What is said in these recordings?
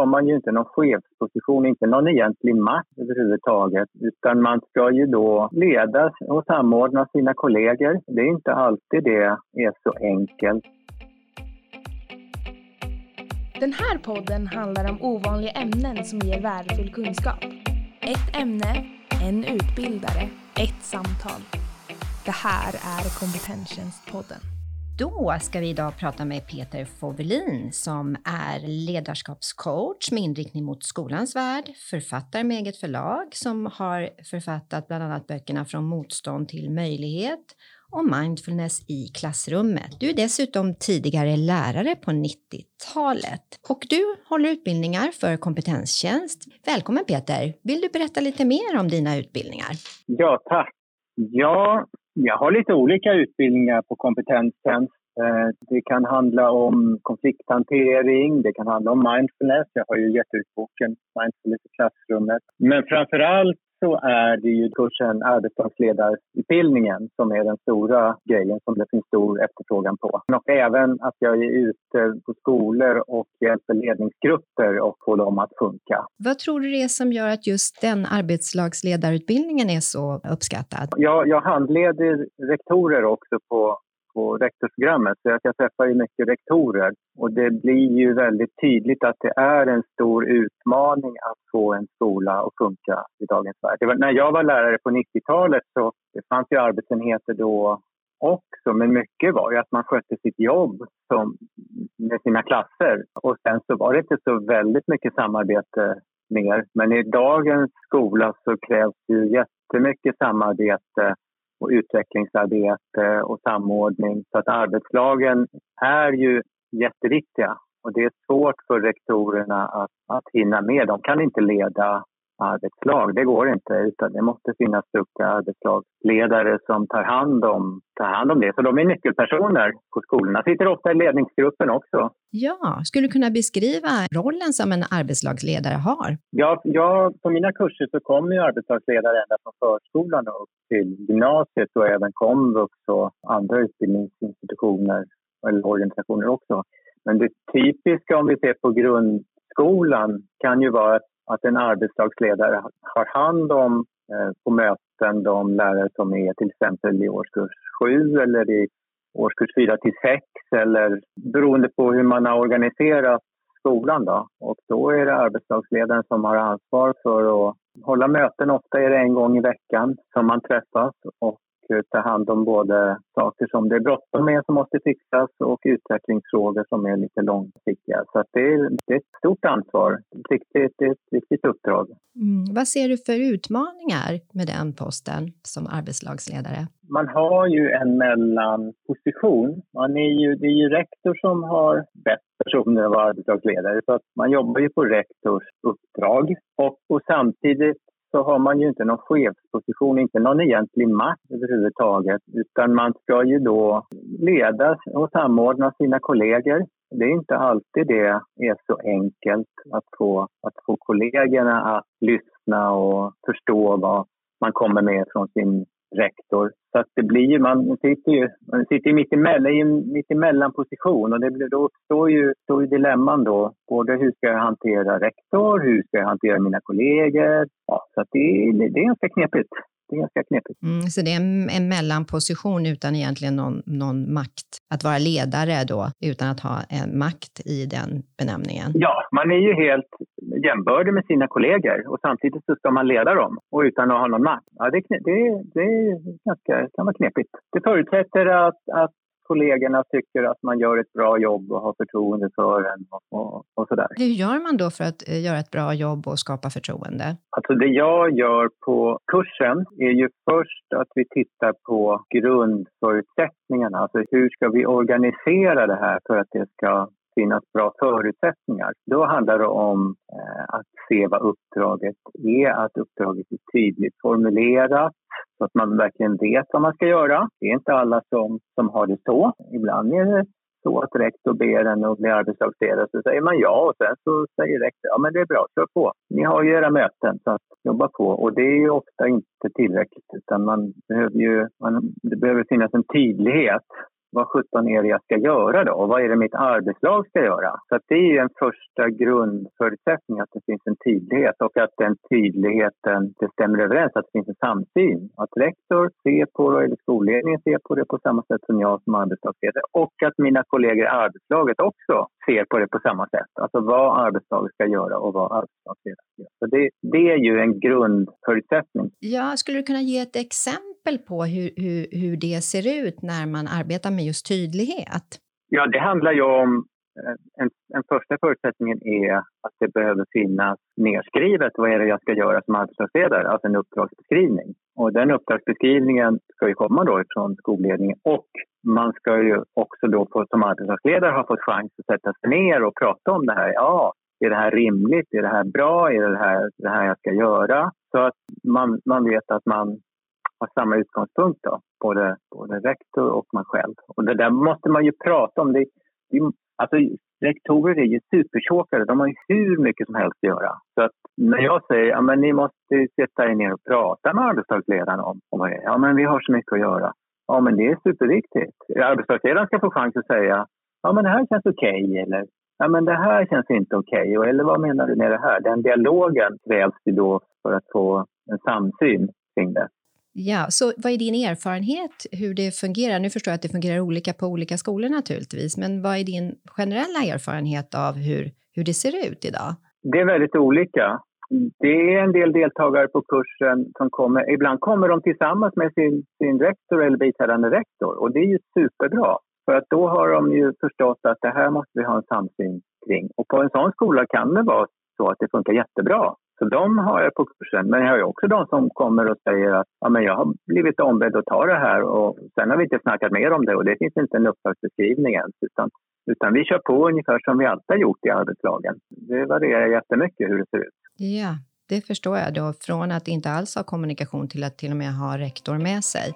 har man ju inte någon chefsposition, inte någon egentlig makt överhuvudtaget. Utan man ska ju då leda och samordna sina kollegor. Det är inte alltid det är så enkelt. Den här podden handlar om ovanliga ämnen som ger värdefull kunskap. Ett ämne, en utbildare, ett samtal. Det här är Kompetenstjänstpodden. Då ska vi idag prata med Peter Fåvelin som är ledarskapscoach med inriktning mot skolans värld, författare med eget förlag som har författat bland annat böckerna Från motstånd till möjlighet och mindfulness i klassrummet. Du är dessutom tidigare lärare på 90-talet och du håller utbildningar för kompetenstjänst. Välkommen Peter! Vill du berätta lite mer om dina utbildningar? Ja, tack. Ja, jag har lite olika utbildningar på kompetenstjänst. Eh, det kan handla om konflikthantering, det kan handla om mindfulness. Jag har ju gett ut boken Mindfulness i klassrummet. Men framför allt så är det ju kursen arbetsdagsledarutbildningen som är den stora grejen som det finns stor efterfrågan på. Och även att jag är ute på skolor och hjälper ledningsgrupper och får dem att funka. Vad tror du det är som gör att just den arbetslagsledarutbildningen är så uppskattad? Jag, jag handleder rektorer också på på rektorsprogrammet. Så jag träffar ju mycket rektorer och det blir ju väldigt tydligt att det är en stor utmaning att få en skola att funka i dagens värld. när jag var lärare på 90-talet så det fanns ju arbetsenheter då också, men mycket var ju att man skötte sitt jobb som, med sina klasser och sen så var det inte så väldigt mycket samarbete mer. Men i dagens skola så krävs ju jättemycket samarbete och utvecklingsarbete och samordning. Så att arbetslagen är ju jätteviktiga och det är svårt för rektorerna att, att hinna med. De kan inte leda arbetslag. Det går inte, utan det måste finnas duktiga arbetslagsledare som tar hand, om, tar hand om det. Så de är nyckelpersoner på skolorna. Sitter ofta i ledningsgruppen också. Ja, skulle du kunna beskriva rollen som en arbetslagsledare har? Ja, ja på mina kurser så kommer ju arbetslagsledare ända från förskolan och upp till gymnasiet och även komvux och andra utbildningsinstitutioner eller organisationer också. Men det typiska om vi ser på grundskolan kan ju vara att att en arbetslagsledare har hand om eh, på möten de lärare som är till exempel i årskurs 7 eller i årskurs 4 till 6 eller beroende på hur man har organiserat skolan. Då. Och då är det arbetslagsledaren som har ansvar för att hålla möten. Ofta är det en gång i veckan som man träffas och ta hand om både saker som det är bråttom med som måste fixas och utvecklingsfrågor som är lite långsiktiga. Så det är, det är ett stort ansvar, ett viktigt, ett viktigt uppdrag. Mm. Vad ser du för utmaningar med den posten som arbetslagsledare? Man har ju en mellanposition. Man är ju, det är ju rektor som har bäst personer att vara arbetslagsledare så att man jobbar ju på rektors uppdrag och, och samtidigt så har man ju inte någon chefsposition, inte någon egentlig makt överhuvudtaget. Utan man ska ju då leda och samordna sina kollegor. Det är inte alltid det är så enkelt att få, att få kollegorna att lyssna och förstå vad man kommer med från sin rektor. Så att det blir ju, man sitter ju man sitter mitt, emellan, i en mitt emellan position och det blir, då uppstår ju, ju dilemman då. Både hur ska jag hantera rektor, hur ska jag hantera mina kollegor? Ja, så att det, det är ganska knepigt det är ganska knepigt. Mm, så det är en, en mellanposition utan egentligen någon, någon makt. Att vara ledare då, utan att ha en makt i den benämningen? Ja, man är ju helt jämbördig med sina kollegor och samtidigt så ska man leda dem och utan att ha någon makt. Ja, det, det, det är ganska, kan vara knepigt. Det förutsätter att, att kollegorna tycker att man gör ett bra jobb och har förtroende för en och, och, och sådär. Hur gör man då för att eh, göra ett bra jobb och skapa förtroende? Alltså det jag gör på kursen är ju först att vi tittar på grundförutsättningarna. Alltså hur ska vi organisera det här för att det ska finnas bra förutsättningar. Då handlar det om eh, att se vad uppdraget är, att uppdraget är tydligt formulerat så att man verkligen vet vad man ska göra. Det är inte alla som, som har det så. Ibland är det så att rektor ber en att bli arbetslagsledare så säger man ja och sen så säger rektor ja men det är bra, kör på. Ni har ju era möten så att jobba på och det är ju ofta inte tillräckligt utan man behöver ju, man, det behöver finnas en tydlighet vad sjutton är det jag ska göra då? Och vad är det mitt arbetslag ska göra? Så det är ju en första grundförutsättning att det finns en tydlighet och att den tydligheten det stämmer överens, att det finns en samsyn. Att rektor ser på det, eller skolledningen ser på det på samma sätt som jag som arbetslagsledare och att mina kollegor i arbetslaget också ser på det på samma sätt. Alltså vad arbetslaget ska göra och vad arbetslagsledaren ska göra. Så det, det är ju en grundförutsättning. Ja, skulle du kunna ge ett exempel på hur, hur, hur det ser ut när man arbetar med just tydlighet? Ja, det handlar ju om eh, en, en första förutsättningen är att det behöver finnas nedskrivet vad är det jag ska göra som arbetslagsledare, alltså en uppdragsbeskrivning. Och den uppdragsbeskrivningen ska ju komma då från skolledningen och man ska ju också då få, som arbetslagsledare ha fått chans att sätta sig ner och prata om det här. Ja, är det här rimligt? Är det här bra? Är det här det här jag ska göra? Så att man, man vet att man har samma utgångspunkt då, både, både rektor och man själv. Och det där måste man ju prata om. Det, det, alltså, rektorer är ju supertjåkare, de har ju hur mycket som helst att göra. Så att när jag säger att ja, ni måste sätta er ner och prata med arbetslagsledaren om, om det. Ja, men vi har så mycket att göra. Ja, men det är superviktigt. Arbetslagsledaren ska få chans att säga ja, men det här känns okej okay, eller ja, men det här känns inte okej. Okay. Eller vad menar du med det här? Den dialogen krävs ju då för att få en samsyn kring det. Ja, så vad är din erfarenhet hur det fungerar? Nu förstår jag att det fungerar olika på olika skolor naturligtvis, men vad är din generella erfarenhet av hur, hur det ser ut idag? Det är väldigt olika. Det är en del deltagare på kursen som kommer, ibland kommer de tillsammans med sin, sin rektor eller biträdande rektor och det är ju superbra. För att då har de ju förstått att det här måste vi ha en samsyn kring. Och på en sån skola kan det vara så att det funkar jättebra. Så de har jag på kursen. Men jag har ju också de som kommer och säger att ja, men jag har blivit ombedd att ta det här och sen har vi inte snackat mer om det och det finns inte en uppdragsbeskrivning ens. Utan, utan vi kör på ungefär som vi alltid har gjort i arbetslagen. Det varierar jättemycket hur det ser ut. Ja, det förstår jag då. Från att inte alls ha kommunikation till att till och med ha rektor med sig.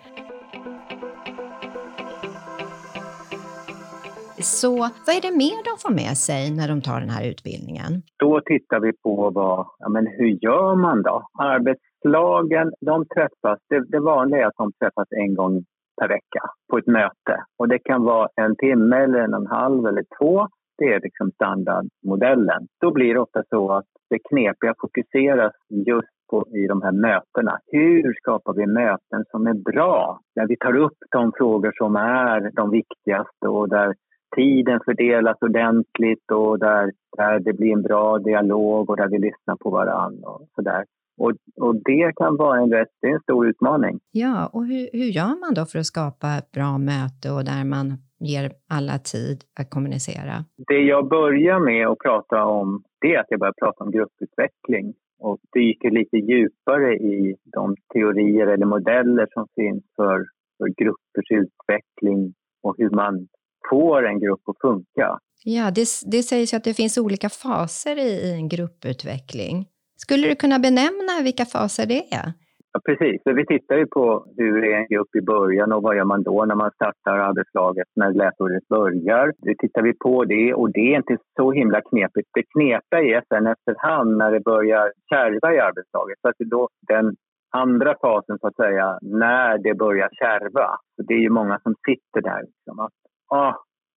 Så vad är det mer de får med sig när de tar den här utbildningen? Då tittar vi på vad, ja, men hur gör man då? Arbetslagen, de träffas, det, det vanliga är att de träffas en gång per vecka på ett möte. Och det kan vara en timme eller en och en halv eller två. Det är liksom standardmodellen. Då blir det ofta så att det knepiga fokuseras just på, i de här mötena. Hur skapar vi möten som är bra? Där vi tar upp de frågor som är de viktigaste och där tiden fördelas ordentligt och där, där det blir en bra dialog och där vi lyssnar på varandra och sådär. Och, och det kan vara en, rätt, det är en stor utmaning. Ja, och hur, hur gör man då för att skapa ett bra möte och där man ger alla tid att kommunicera? Det jag börjar med att prata om det är att jag börjar prata om grupputveckling och dyker lite djupare i de teorier eller modeller som finns för, för gruppers utveckling och hur man får en grupp att funka. Ja, det, det sägs att det finns olika faser i, i en grupputveckling. Skulle du kunna benämna vilka faser det är? Ja, precis. Vi tittar ju på hur är en grupp i början och vad gör man då när man startar arbetslaget när läsåret börjar. Det tittar vi på det och det är inte så himla knepigt. Det knepiga är sen efterhand när det börjar kärva i arbetslaget. Så att det då, den andra fasen så att säga, när det börjar kärva. Så det är ju många som sitter där. Liksom, att ah,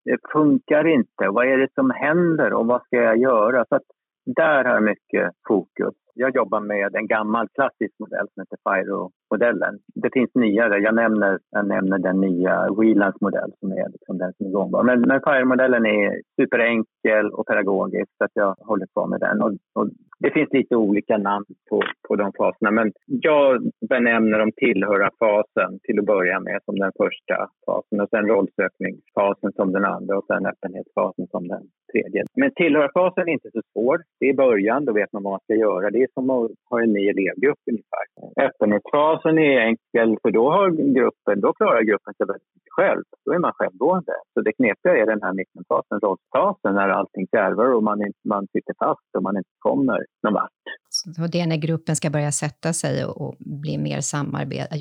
det funkar inte. Vad är det som händer och vad ska jag göra? Så att där har jag mycket fokus. Jag jobbar med en gammal klassisk modell som heter FIRO-modellen. Det finns nyare. Jag nämner, jag nämner den nya Whelands modell som är liksom den som är gångbar. Men, men FIRO-modellen är superenkel och pedagogisk så att jag håller på med den. Och, och det finns lite olika namn på, på de faserna men jag benämner dem tillhöra-fasen till att börja med som den första fasen och sen rollsökningsfasen som den andra och sen öppenhetsfasen som den tredje. Men tillhöra-fasen är inte så svår. Det är början, då vet man vad man ska göra. Det är som att ha en ny elevgrupp ungefär. Öppenhetsfasen är enkel för då har gruppen, då klarar gruppen sig väldigt mycket själv. Då är man självgående. Så det knepiga är den här mittenfasen, rollfasen, när allting kärvar och man, man sitter fast och man inte kommer någon vart. Så det är när gruppen ska börja sätta sig och, och bli mer samarbete,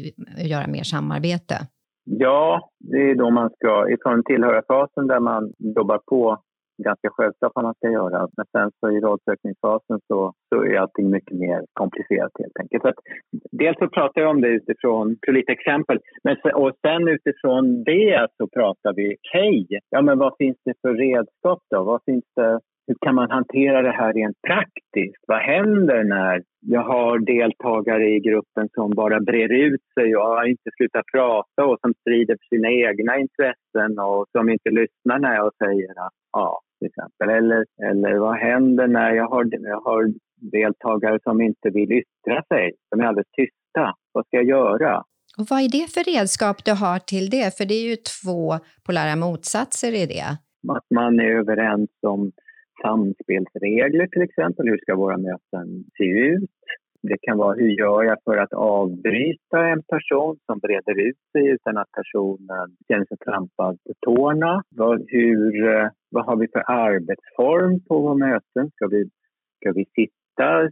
göra mer samarbete? Ja, det är då man ska, ifrån tillhörarfasen där man jobbar på ganska självklart vad man ska göra. Men sen så i rollsökningsfasen så, så är allting mycket mer komplicerat helt enkelt. Så att, dels så pratar jag om det utifrån, för lite exempel, men, och sen utifrån det så pratar vi, okej, okay, ja men vad finns det för redskap då? Vad finns det hur kan man hantera det här rent praktiskt? Vad händer när jag har deltagare i gruppen som bara brer ut sig och inte slutat prata och som strider för sina egna intressen och som inte lyssnar när jag säger att ja, till exempel. Eller, eller vad händer när jag har, jag har deltagare som inte vill yttra sig, som är alldeles tysta? Vad ska jag göra? Och vad är det för redskap du har till det? För det är ju två polära motsatser i det. Att man är överens om samspelsregler till exempel. Hur ska våra möten se ut? Det kan vara hur gör jag för att avbryta en person som breder ut sig utan att personen känner sig trampad på tårna? Vad, hur, eh, vad har vi för arbetsform på våra möten? Ska vi, ska vi sitta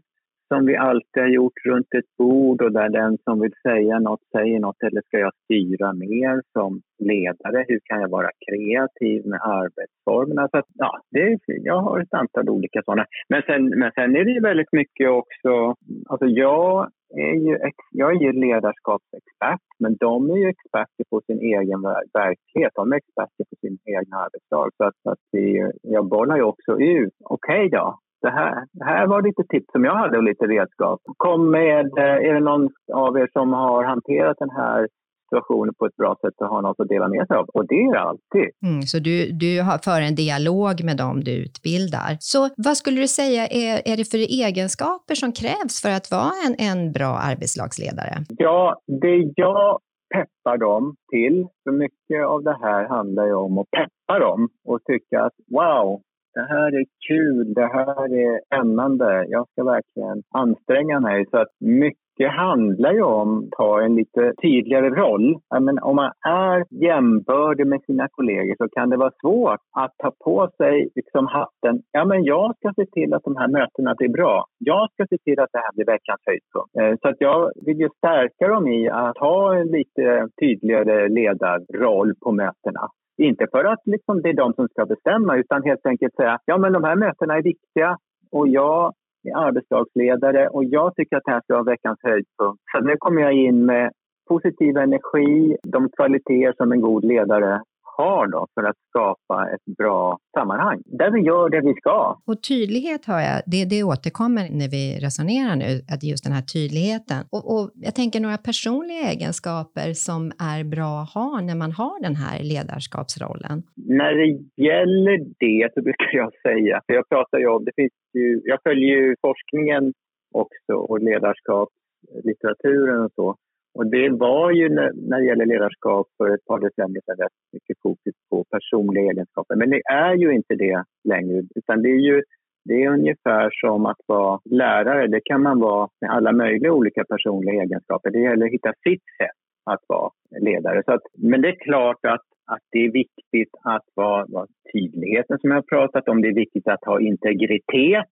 som vi alltid har gjort runt ett bord och där den som vill säga något säger något eller ska jag styra mer som ledare? Hur kan jag vara kreativ med arbetsformerna? Så att, ja, det är, jag har ett antal olika sådana. Men sen, men sen är det ju väldigt mycket också... Alltså jag är ju, jag är ju ledarskapsexpert, men de är ju experter på sin egen verklighet. De är experter på sin egen arbetsdag. Så att, att vi, jag bollar ju också ut. Okej okay då, det här, det här var lite tips som jag hade och lite redskap. Kom med, eh, är det någon av er som har hanterat den här situationen på ett bra sätt och har något att dela med sig av. Och det är det alltid. Mm, så du, du har för en dialog med dem du utbildar. Så vad skulle du säga är, är det för egenskaper som krävs för att vara en, en bra arbetslagsledare? Ja, det jag peppar dem till, för mycket av det här handlar ju om att peppa dem och tycka att wow, det här är kul, det här är spännande, jag ska verkligen anstränga mig. Så att mycket handlar ju om att ta en lite tydligare roll. Men om man är jämbördig med sina kollegor så kan det vara svårt att ta på sig liksom hatten. Ja, men jag ska se till att de här mötena blir bra. Jag ska se till att det här blir veckans höjdpunkt. Eh, så att jag vill ju stärka dem i att ha en lite tydligare ledarroll på mötena. Inte för att liksom det är de som ska bestämma utan helt enkelt säga ja men de här mötena är viktiga och jag är arbetslagsledare och jag tycker att det här ska vara veckans höjdpunkt. Så nu kommer jag in med positiv energi, de kvaliteter som en god ledare har då för att skapa ett bra sammanhang där vi gör det vi ska. Och tydlighet har jag, det, det återkommer när vi resonerar nu, att just den här tydligheten. Och, och jag tänker några personliga egenskaper som är bra att ha när man har den här ledarskapsrollen. När det gäller det så brukar jag säga, för jag pratar ju om, det finns ju, jag följer ju forskningen också och ledarskapslitteraturen och så. Och det var ju när det gäller ledarskap för ett par decennier sedan rätt mycket fokus på personliga egenskaper. Men det är ju inte det längre, utan det är ju det är ungefär som att vara lärare. Det kan man vara med alla möjliga olika personliga egenskaper. Det gäller att hitta sitt sätt att vara ledare. Så att, men det är klart att, att det är viktigt att vara, vara tydligheten som jag har pratat om. Det är viktigt att ha integritet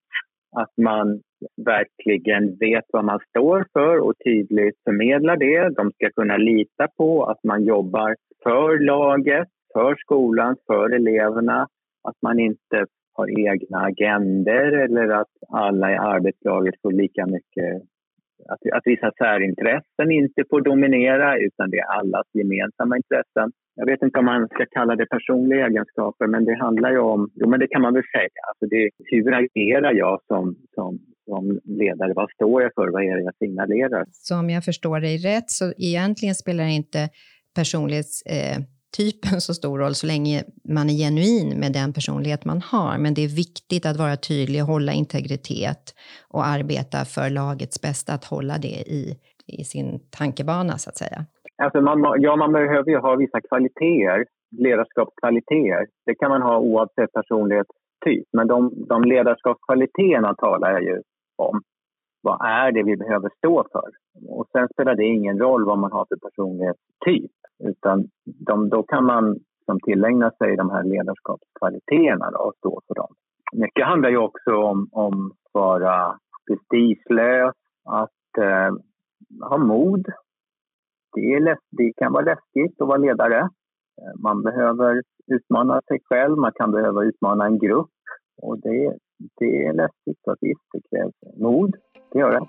att man verkligen vet vad man står för och tydligt förmedlar det. De ska kunna lita på att man jobbar för laget, för skolan, för eleverna. Att man inte har egna agender eller att alla i arbetslaget får lika mycket att, att vissa särintressen inte får dominera utan det är allas gemensamma intressen. Jag vet inte om man ska kalla det personliga egenskaper men det handlar ju om, jo men det kan man väl säga, alltså det, hur agerar jag som, som, som ledare? Vad står jag för? Vad är det jag signalerar? Som jag förstår dig rätt så egentligen spelar inte personlighetstypen Eh så stor roll så länge man är genuin med den personlighet man har. Men det är viktigt att vara tydlig, hålla integritet och arbeta för lagets bästa, att hålla det i, i sin tankebana så att säga. Alltså man, ja, man behöver ju ha vissa kvaliteter, ledarskapskvaliteter. Det kan man ha oavsett personlighetstyp. Men de, de ledarskapskvaliteterna talar jag ju om. Vad är det vi behöver stå för? Och sen spelar det ingen roll vad man har för personlighetstyp. Utan de, då kan man som tillägna sig de här ledarskapskvaliteterna och stå för dem. Mycket handlar ju också om, om att vara prestigelös, att eh, ha mod. Det, är lätt, det kan vara läskigt att vara ledare. Man behöver utmana sig själv, man kan behöva utmana en grupp. Och det, det är läskigt, så visst, det krävs mod. Det gör det.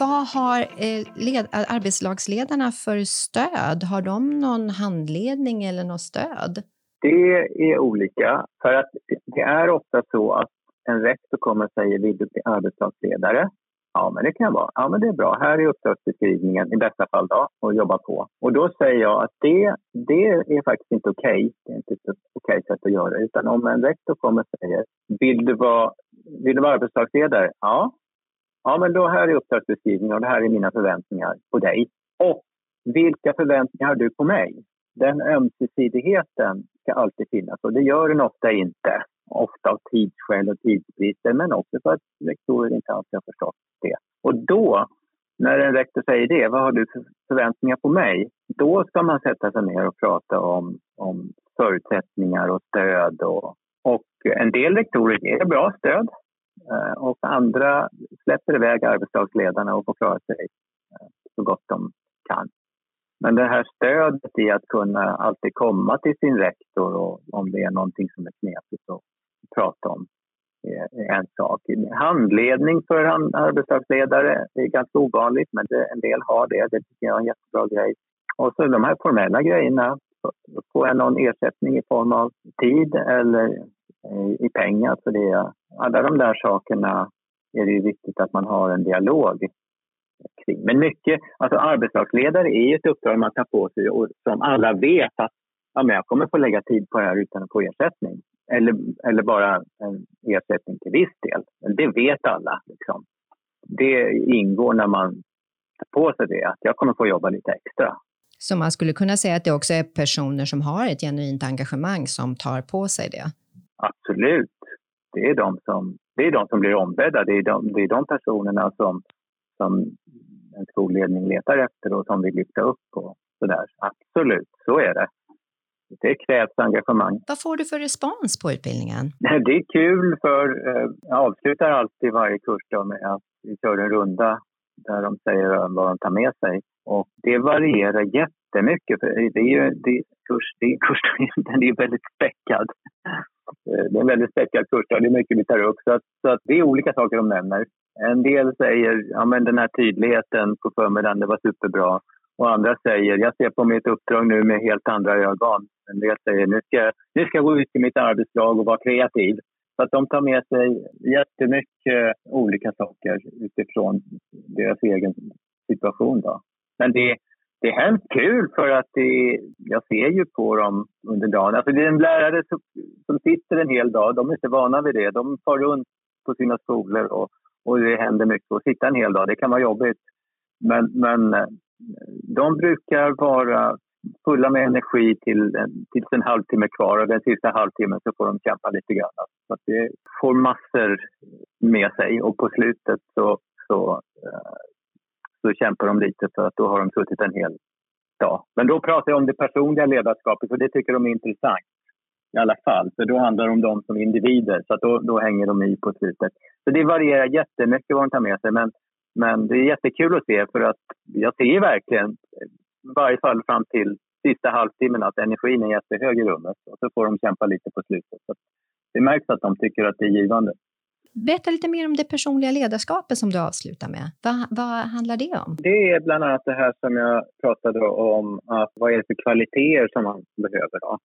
Vad har eh, led, arbetslagsledarna för stöd? Har de någon handledning eller något stöd? Det är olika. För att det är ofta så att en rektor kommer och säger vill du bli arbetslagsledare? Ja, men det kan jag vara. Ja, men det är bra. Här är uppdragsbeskrivningen i bästa fall då och jobba på. Och då säger jag att det, det är faktiskt inte okej. Okay. Det är inte ett okej okay sätt att göra det. Utan om en rektor kommer och säger vill du vara, vill du vara arbetslagsledare? Ja. Ja, men då här är uppdragsbeskrivningen och det här är mina förväntningar på dig. Och vilka förväntningar har du på mig? Den ömsesidigheten ska alltid finnas och det gör den ofta inte ofta av tidsskäl och tidsbrister men också för att rektorer inte alltid har förstått det. Och då, när en rektor säger det, vad har du för förväntningar på mig? Då ska man sätta sig ner och prata om, om förutsättningar och stöd. Och, och en del rektorer ger bra stöd eh, och andra släpper iväg arbetslagsledarna och får klara sig eh, så gott de kan. Men det här stödet i att kunna alltid komma till sin rektor och om det är någonting som är knepigt och prata om eh, en sak. Handledning för arbetslagsledare är ganska ovanligt, men det, en del har det. Det tycker jag är en jättebra grej. Och så de här formella grejerna. Får jag någon ersättning i form av tid eller eh, i pengar för det? Alla de där sakerna är det ju viktigt att man har en dialog kring. Men mycket, alltså arbetslagsledare är ju ett uppdrag man tar på sig och som alla vet att ja, men jag kommer få lägga tid på det här utan att få ersättning. Eller, eller bara en ersättning till viss del. Det vet alla. Liksom. Det ingår när man tar på sig det, att jag kommer få jobba lite extra. Så man skulle kunna säga att det också är personer som har ett genuint engagemang som tar på sig det? Absolut. Det är de som, det är de som blir ombedda. Det är de, det är de personerna som, som en skolledning letar efter och som vill lyfta upp. Och sådär. Absolut, så är det det krävs engagemang. Vad får du för respons på utbildningen? Det är kul för eh, jag avslutar alltid varje kurs med att vi kör en runda där de säger vad de tar med sig. Och det varierar jättemycket. För det är ju det kurs, det är kurs, den är väldigt späckad. Eh, det är en väldigt späckad kurs det är mycket vi tar upp. Så, att, så att det är olika saker de nämner. En del säger ja men den här tydligheten på förmiddagen, det var superbra. Och andra säger, jag ser på mitt uppdrag nu med helt andra ögon. En del säger, nu ska, nu ska jag gå ut i mitt arbetslag och vara kreativ. Så att de tar med sig jättemycket eh, olika saker utifrån deras egen situation. Då. Men det, det är hemskt kul för att det, jag ser ju på dem under dagen. Alltså det är en lärare som, som sitter en hel dag, de är inte vana vid det. De far runt på sina skolor och, och det händer mycket. Att sitta en hel dag, det kan vara jobbigt. Men, men eh, de brukar vara fulla med energi till, tills en halvtimme kvar och den sista halvtimmen så får de kämpa lite grann. Så att det får massor med sig och på slutet så, så, eh, så kämpar de lite för att då har de suttit en hel dag. Men då pratar jag om det personliga ledarskapet för det tycker de är intressant i alla fall. För då handlar det om dem som individer, så då, då hänger de i på slutet. Så det varierar jättemycket vad de tar med sig. Men men det är jättekul att se för att jag ser verkligen, i varje fall fram till sista halvtimmen, att energin är jättehög i rummet. Och så får de kämpa lite på slutet. Så det märks att de tycker att det är givande. Berätta lite mer om det personliga ledarskapet som du avslutar med. Vad, vad handlar det om? Det är bland annat det här som jag pratade om, att vad är det för kvaliteter som man behöver. Då?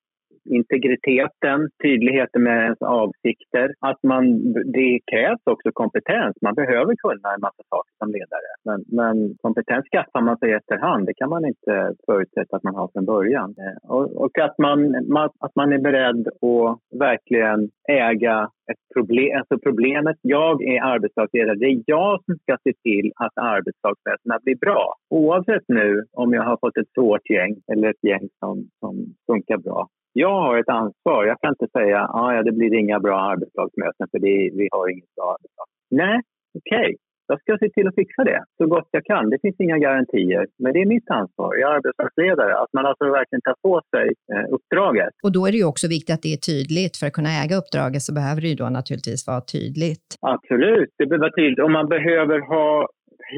Integriteten, tydligheten med ens avsikter. Att man, det krävs också kompetens. Man behöver kunna en massa saker som ledare. Men, men kompetens skaffar man sig efterhand. Det kan man inte förutsätta att man har från början. Eh, och, och att, man, man, att man är beredd att verkligen äga ett problem. Alltså problemet, jag är arbetslagsledare. Det är jag som ska se till att arbetslagsväsendena blir bra. Oavsett nu om jag har fått ett svårt gäng eller ett gäng som, som funkar bra jag har ett ansvar. Jag kan inte säga att ah, ja, det blir inga bra arbetslagsmöten för det, vi har inget bra arbetslag. Nej, okej. Okay. Jag ska se till att fixa det så gott jag kan. Det finns inga garantier, men det är mitt ansvar. Jag är arbetslagsledare. Att man alltså verkligen tar på sig eh, uppdraget. Och då är det ju också viktigt att det är tydligt. För att kunna äga uppdraget så behöver det ju då naturligtvis vara tydligt. Absolut, det behöver vara tydligt. Och man behöver ha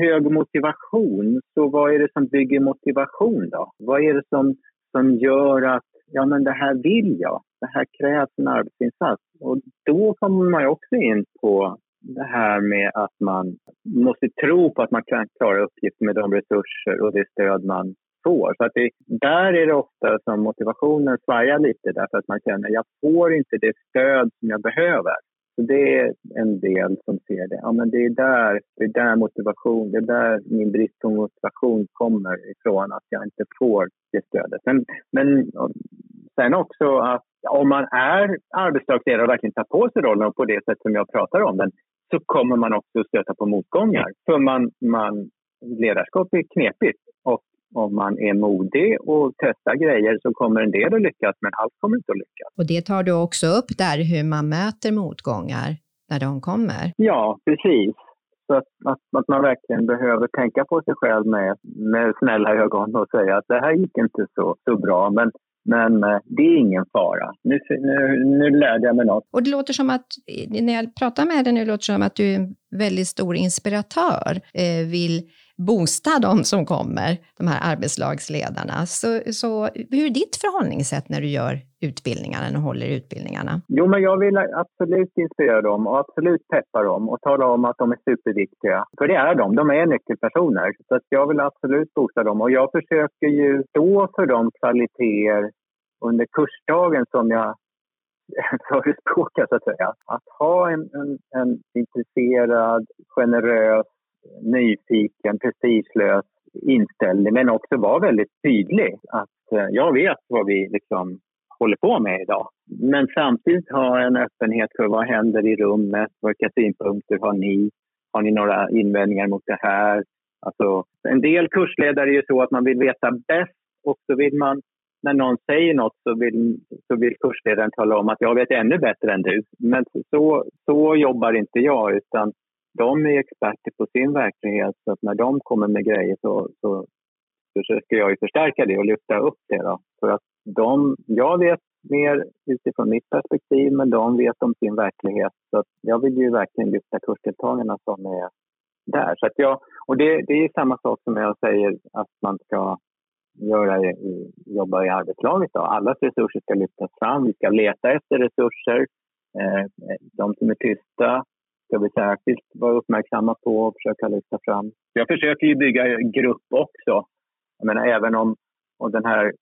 hög motivation, så vad är det som bygger motivation då? Vad är det som, som gör att ja, men det här vill jag, det här krävs en arbetsinsats? Och då kommer man ju också in på det här med att man måste tro på att man kan klara uppgiften med de resurser och det stöd man får. Så att det, där är det ofta som motivationen svajar lite därför att man känner att jag får inte det stöd som jag behöver. Så det är en del som ser det. Ja, men det är där, det är där motivation, det är där min brist på motivation kommer ifrån, att jag inte får det stödet. Men, men sen också att om man är arbetslagsledare och verkligen tar på sig rollen på det sätt som jag pratar om den, så kommer man också stöta på motgångar. För man, man, ledarskap är knepigt och om man är modig och testar grejer så kommer en del att lyckas, men allt kommer inte att lyckas. Och det tar du också upp där, hur man möter motgångar när de kommer? Ja, precis. Så att, att, att, man verkligen behöver tänka på sig själv med, med snälla ögon och säga att det här gick inte så, så bra, men men eh, det är ingen fara. Nu, nu, nu lärde jag mig något. Och det låter som att, när jag pratar med dig nu, låter det som att du är en väldigt stor inspiratör. Eh, vill boosta de som kommer, de här arbetslagsledarna. Så, så hur är ditt förhållningssätt när du gör utbildningarna och håller utbildningarna? Jo, men jag vill absolut inspirera dem och absolut peppa dem och tala om att de är superviktiga. För det är de, de är nyckelpersoner. Så att jag vill absolut boosta dem och jag försöker ju stå för de kvaliteter under kursdagen som jag förespråkar, så att säga. Att ha en, en, en intresserad, generös nyfiken, prestigelös inställning men också vara väldigt tydlig. Att eh, jag vet vad vi liksom håller på med idag. Men samtidigt ha en öppenhet för vad händer i rummet, vilka synpunkter har ni? Har ni några invändningar mot det här? Alltså, en del kursledare är ju så att man vill veta bäst och så vill man, när någon säger något så vill, så vill kursledaren tala om att jag vet ännu bättre än du. Men så, så jobbar inte jag utan de är experter på sin verklighet så att när de kommer med grejer så, så försöker jag ju förstärka det och lyfta upp det. Då. För att de, jag vet mer utifrån mitt perspektiv men de vet om sin verklighet. Så att jag vill ju verkligen lyfta kursdeltagarna som är där. Så att jag, och det, det är samma sak som jag säger att man ska göra i, jobba i arbetslaget. Då. Allas resurser ska lyftas fram. Vi ska leta efter resurser. Eh, de som är tysta ska vi särskilt vara uppmärksamma på och försöka lyfta fram. Jag försöker ju bygga grupp också. Jag menar, även om om den här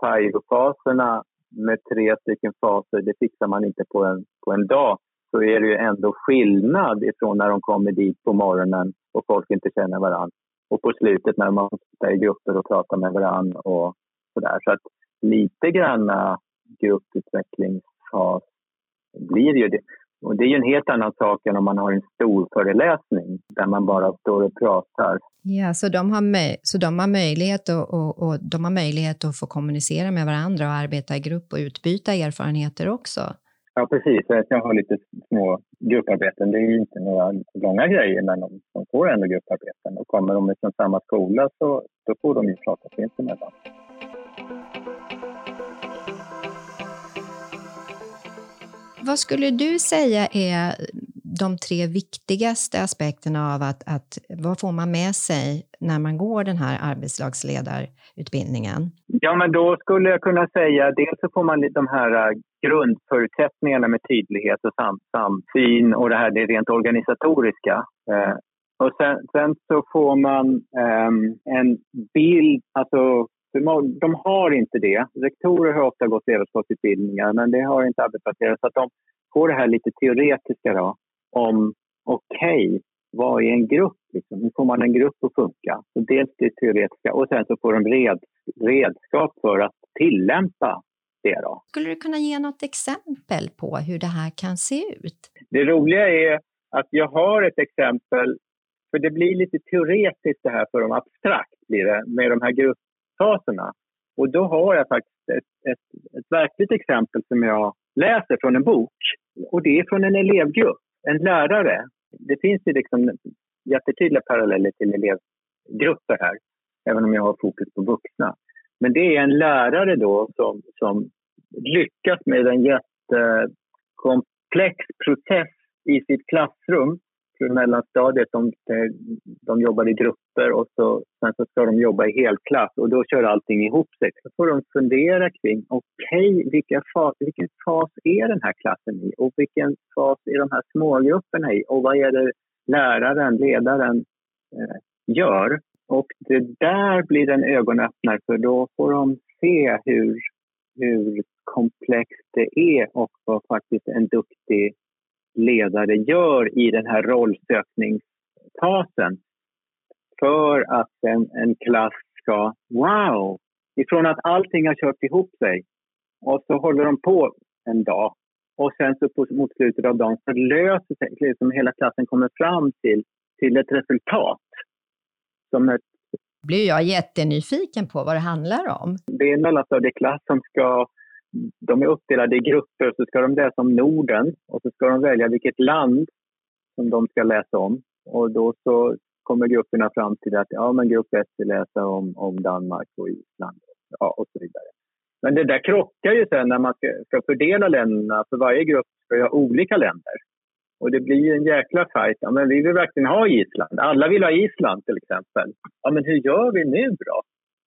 FIRO-faserna med tre stycken faser, det fixar man inte på en, på en dag, så är det ju ändå skillnad ifrån när de kommer dit på morgonen och folk inte känner varandra och på slutet när man sitter i grupper och pratar med varandra och sådär. Så att lite granna grupputvecklingsfas blir ju det. Och det är ju en helt annan sak än om man har en stor föreläsning där man bara står och pratar. Ja, så de har, så de har, möjlighet, och, och, och, de har möjlighet att få kommunicera med varandra och arbeta i grupp och utbyta erfarenheter också? Ja, precis. Jag har lite små grupparbeten. Det är ju inte några långa grejer, men de, de får ändå grupparbeten. Och kommer de från samma skola så då får de ju prata sinsemellan. Vad skulle du säga är de tre viktigaste aspekterna av att, att vad får man med sig när man går den här arbetslagsledarutbildningen? Ja, men då skulle jag kunna säga dels så får man de här äh, grundförutsättningarna med tydlighet och sam, samsyn och det här det rent organisatoriska. Eh, och sen, sen, så får man eh, en bild, alltså de har inte det. Rektorer har ofta gått ledarskapsutbildningar, men det har inte arbetsplacerare. Så att de får det här lite teoretiska då, om okej, okay, vad är en grupp? Liksom? Hur får man en grupp att funka? Så dels det teoretiska och sen så får de red, redskap för att tillämpa det. Då. Skulle du kunna ge något exempel på hur det här kan se ut? Det roliga är att jag har ett exempel, för det blir lite teoretiskt det här för dem, abstrakt blir det, med de här grupp, faserna. Och då har jag faktiskt ett, ett, ett verkligt exempel som jag läser från en bok. Och det är från en elevgrupp, en lärare. Det finns ju liksom jättetydliga paralleller till elevgrupper här, även om jag har fokus på vuxna. Men det är en lärare då som, som lyckas med en jättekomplex process i sitt klassrum mellanstadiet, de, de jobbar i grupper och så, sen så ska de jobba i helklass och då kör allting ihop sig. Då får de fundera kring, okej, okay, vilken, fas, vilken fas är den här klassen i och vilken fas är de här smågrupperna i och vad är det läraren, ledaren eh, gör? Och det där blir en ögonöppnare för då får de se hur, hur komplext det är och vad faktiskt en duktig ledare gör i den här rollsökningsfasen för att en, en klass ska, wow, ifrån att allting har kört ihop sig och så håller de på en dag och sen så på, mot slutet av dagen så löser sig, liksom hela klassen kommer fram till, till ett resultat. Som ett, blir jag jättenyfiken på vad det handlar om. Det är en mellanstadieklass som ska de är uppdelade i grupper så ska de läsa om Norden och så ska de välja vilket land som de ska läsa om. Och då så kommer grupperna fram till att ja, men grupp 1 vill läsa om, om Danmark och Island ja, och så vidare. Men det där krockar ju sen när man ska, ska fördela länderna, för varje grupp ska ju ha olika länder. Och det blir ju en jäkla fight. Ja, men vi vill verkligen ha Island. Alla vill ha Island till exempel. Ja, men hur gör vi nu då?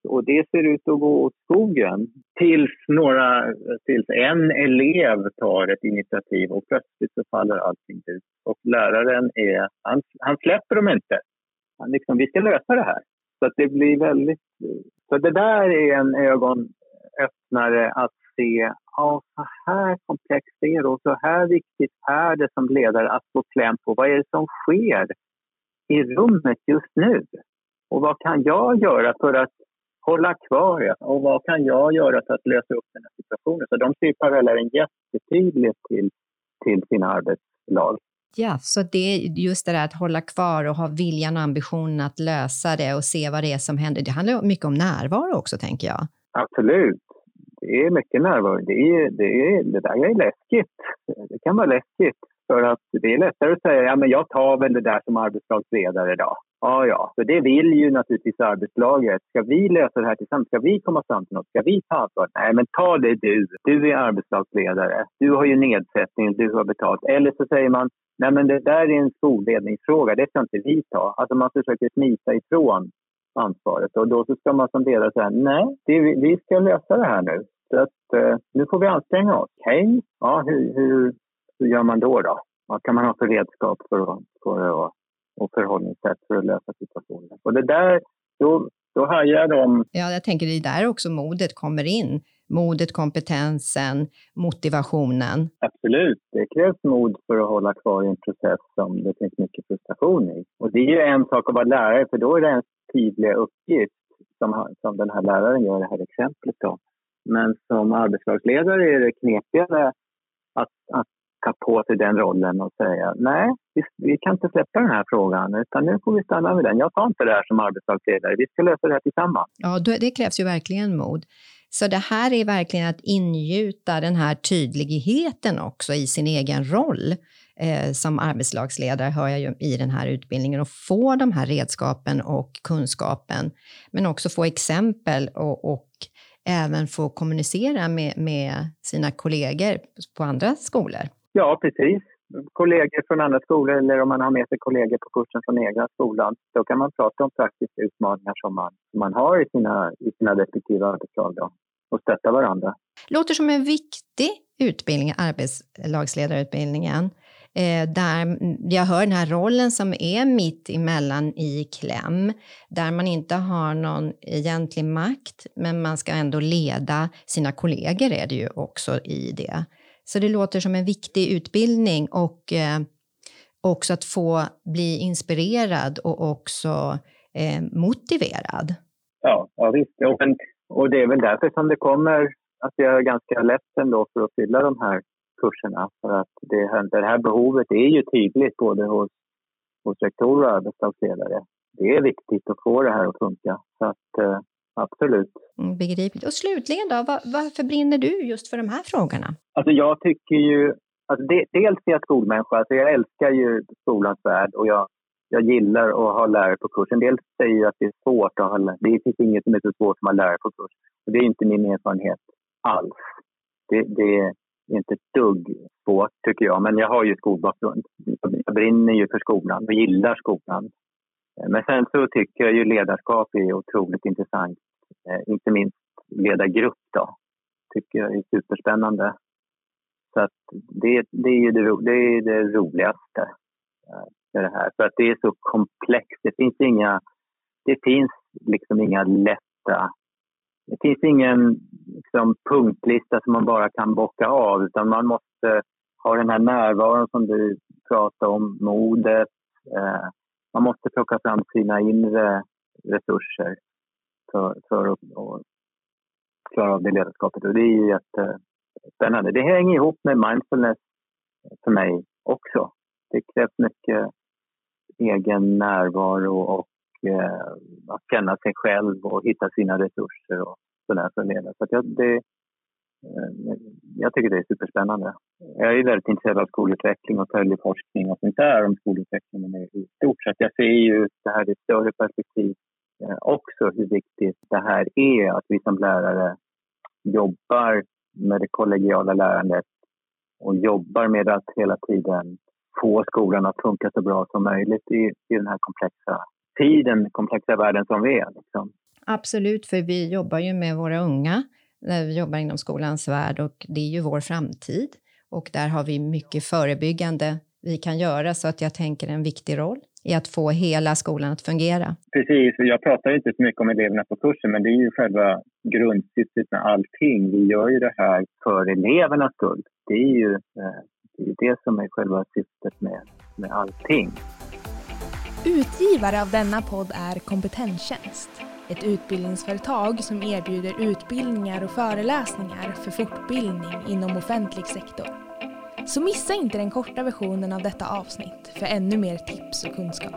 Och det ser ut att gå åt skogen tills, några, tills en elev tar ett initiativ och plötsligt så faller allting ut. Och läraren är, han, han släpper dem inte. Han liksom, vi ska lösa det här. Så att det blir väldigt... Så det där är en ögonöppnare att se ja, så här komplext är det och så här viktigt är det som ledare att få kläm på vad är det som sker i rummet just nu? Och vad kan jag göra för att hålla kvar ja. och vad kan jag göra för att lösa upp den här situationen? Så de ser parallellen jättetydligt till, till sina arbetslag. Ja, så det är just det där att hålla kvar och ha viljan och ambitionen att lösa det och se vad det är som händer. Det handlar mycket om närvaro också, tänker jag. Absolut. Det är mycket närvaro. Det, är, det, är, det där är läskigt. Det kan vara läskigt. För att det är lättare att säga, ja men jag tar väl det där som arbetslagsledare idag. Ja, ja, för det vill ju naturligtvis arbetslaget. Ska vi lösa det här tillsammans? Ska vi komma fram till något? Ska vi ta ansvar? Nej, men ta det du. Du är arbetslagsledare. Du har ju nedsättning, du har betalt. Eller så säger man, nej men det där är en skolledningsfråga, det ska inte vi ta. Alltså man försöker smita ifrån ansvaret och då så ska man som ledare säga, nej, det, vi ska lösa det här nu. Så att, eh, nu får vi anstränga oss. Okej, okay. ja, hur, hur, hur gör man då? då? Vad kan man ha för redskap för att, för att och förhållningssätt för att lösa situationen. Och det där, då, då hajar de... Ja, jag tänker det är där också modet kommer in. Modet, kompetensen, motivationen. Absolut. Det krävs mod för att hålla kvar i en process som det finns mycket frustration i. Och det är ju en sak att vara lärare, för då är det en tydlig uppgift som, som den här läraren gör i det här exemplet. Då. Men som arbetslagsledare är det knepigare att, att ta på sig den rollen och säga nej, vi, vi, kan inte släppa den här frågan utan nu får vi stanna med den. Jag tar inte det här som arbetslagsledare, vi ska lösa det här tillsammans. Ja, det krävs ju verkligen mod. Så det här är verkligen att ingjuta den här tydligheten också i sin egen roll eh, som arbetslagsledare, hör jag ju i den här utbildningen, och få de här redskapen och kunskapen, men också få exempel och, och även få kommunicera med, med sina kollegor på andra skolor. Ja, precis. Kollegor från andra skolor eller om man har med sig kollegor på kursen från egna skolan. Då kan man prata om praktiska utmaningar som man, man har i sina, i sina respektive arbetslag då, och stötta varandra. Låter som en viktig utbildning, arbetslagsledarutbildningen. Eh, där jag hör den här rollen som är mitt emellan i kläm, där man inte har någon egentlig makt, men man ska ändå leda sina kollegor är det ju också i det. Så det låter som en viktig utbildning och eh, också att få bli inspirerad och också eh, motiverad. Ja, ja visst. Och det är väl därför som det kommer att det är ganska lätt ändå för att fylla de här kurserna. För att det, det här behovet är ju tydligt både hos, hos rektorer och arbetslagsledare. Det är viktigt att få det här att funka. Så att, eh, absolut. Mm, begripligt. Och slutligen då, var, varför brinner du just för de här frågorna? Alltså jag tycker ju, alltså det, dels är jag skolmänniska, alltså jag älskar ju skolans värld och jag, jag gillar att ha lärare på kurs. En del säger ju att det är svårt att ha lärare. Det finns inget som är så svårt som att ha lärare på kurs. Och det är inte min erfarenhet alls. Det, det är inte ett dugg svårt tycker jag, men jag har ju skolbakgrund. jag brinner ju för skolan och gillar skolan. Men sen så tycker jag ju ledarskap är otroligt intressant. Eh, inte minst leda grupp då. Tycker jag är superspännande. Så att det, det är ju det, det, är det roligaste eh, med det här. För att det är så komplext. Det finns inga, det finns liksom inga lätta... Det finns ingen liksom, punktlista som man bara kan bocka av utan man måste ha den här närvaron som du pratade om, modet. Eh, man måste plocka fram sina inre resurser för, för att klara av det ledarskapet. Och det är ju jättespännande. Det hänger ihop med mindfulness för mig också. Det krävs mycket egen närvaro och eh, att känna sig själv och hitta sina resurser och sådär för att leda. Så jag, det, eh, jag tycker det är superspännande. Jag är väldigt intresserad av skolutveckling och följer forskning och sånt där om skolutvecklingen i stort. Så jag ser ju det här i ett större perspektiv Eh, också hur viktigt det här är att vi som lärare jobbar med det kollegiala lärandet och jobbar med att hela tiden få skolan att funka så bra som möjligt i, i den här komplexa tiden, komplexa världen som vi är. Liksom. Absolut, för vi jobbar ju med våra unga när vi jobbar inom skolans värld och det är ju vår framtid. Och där har vi mycket förebyggande vi kan göra, så att jag tänker en viktig roll i att få hela skolan att fungera. Precis, jag pratar inte så mycket om eleverna på kursen, men det är ju själva grundsyftet med allting. Vi gör ju det här för elevernas skull. Det är ju eh, det, är det som är själva syftet med, med allting. Utgivare av denna podd är Kompetenstjänst. Ett utbildningsföretag som erbjuder utbildningar och föreläsningar för fortbildning inom offentlig sektor. Så missa inte den korta versionen av detta avsnitt för ännu mer tips och kunskap.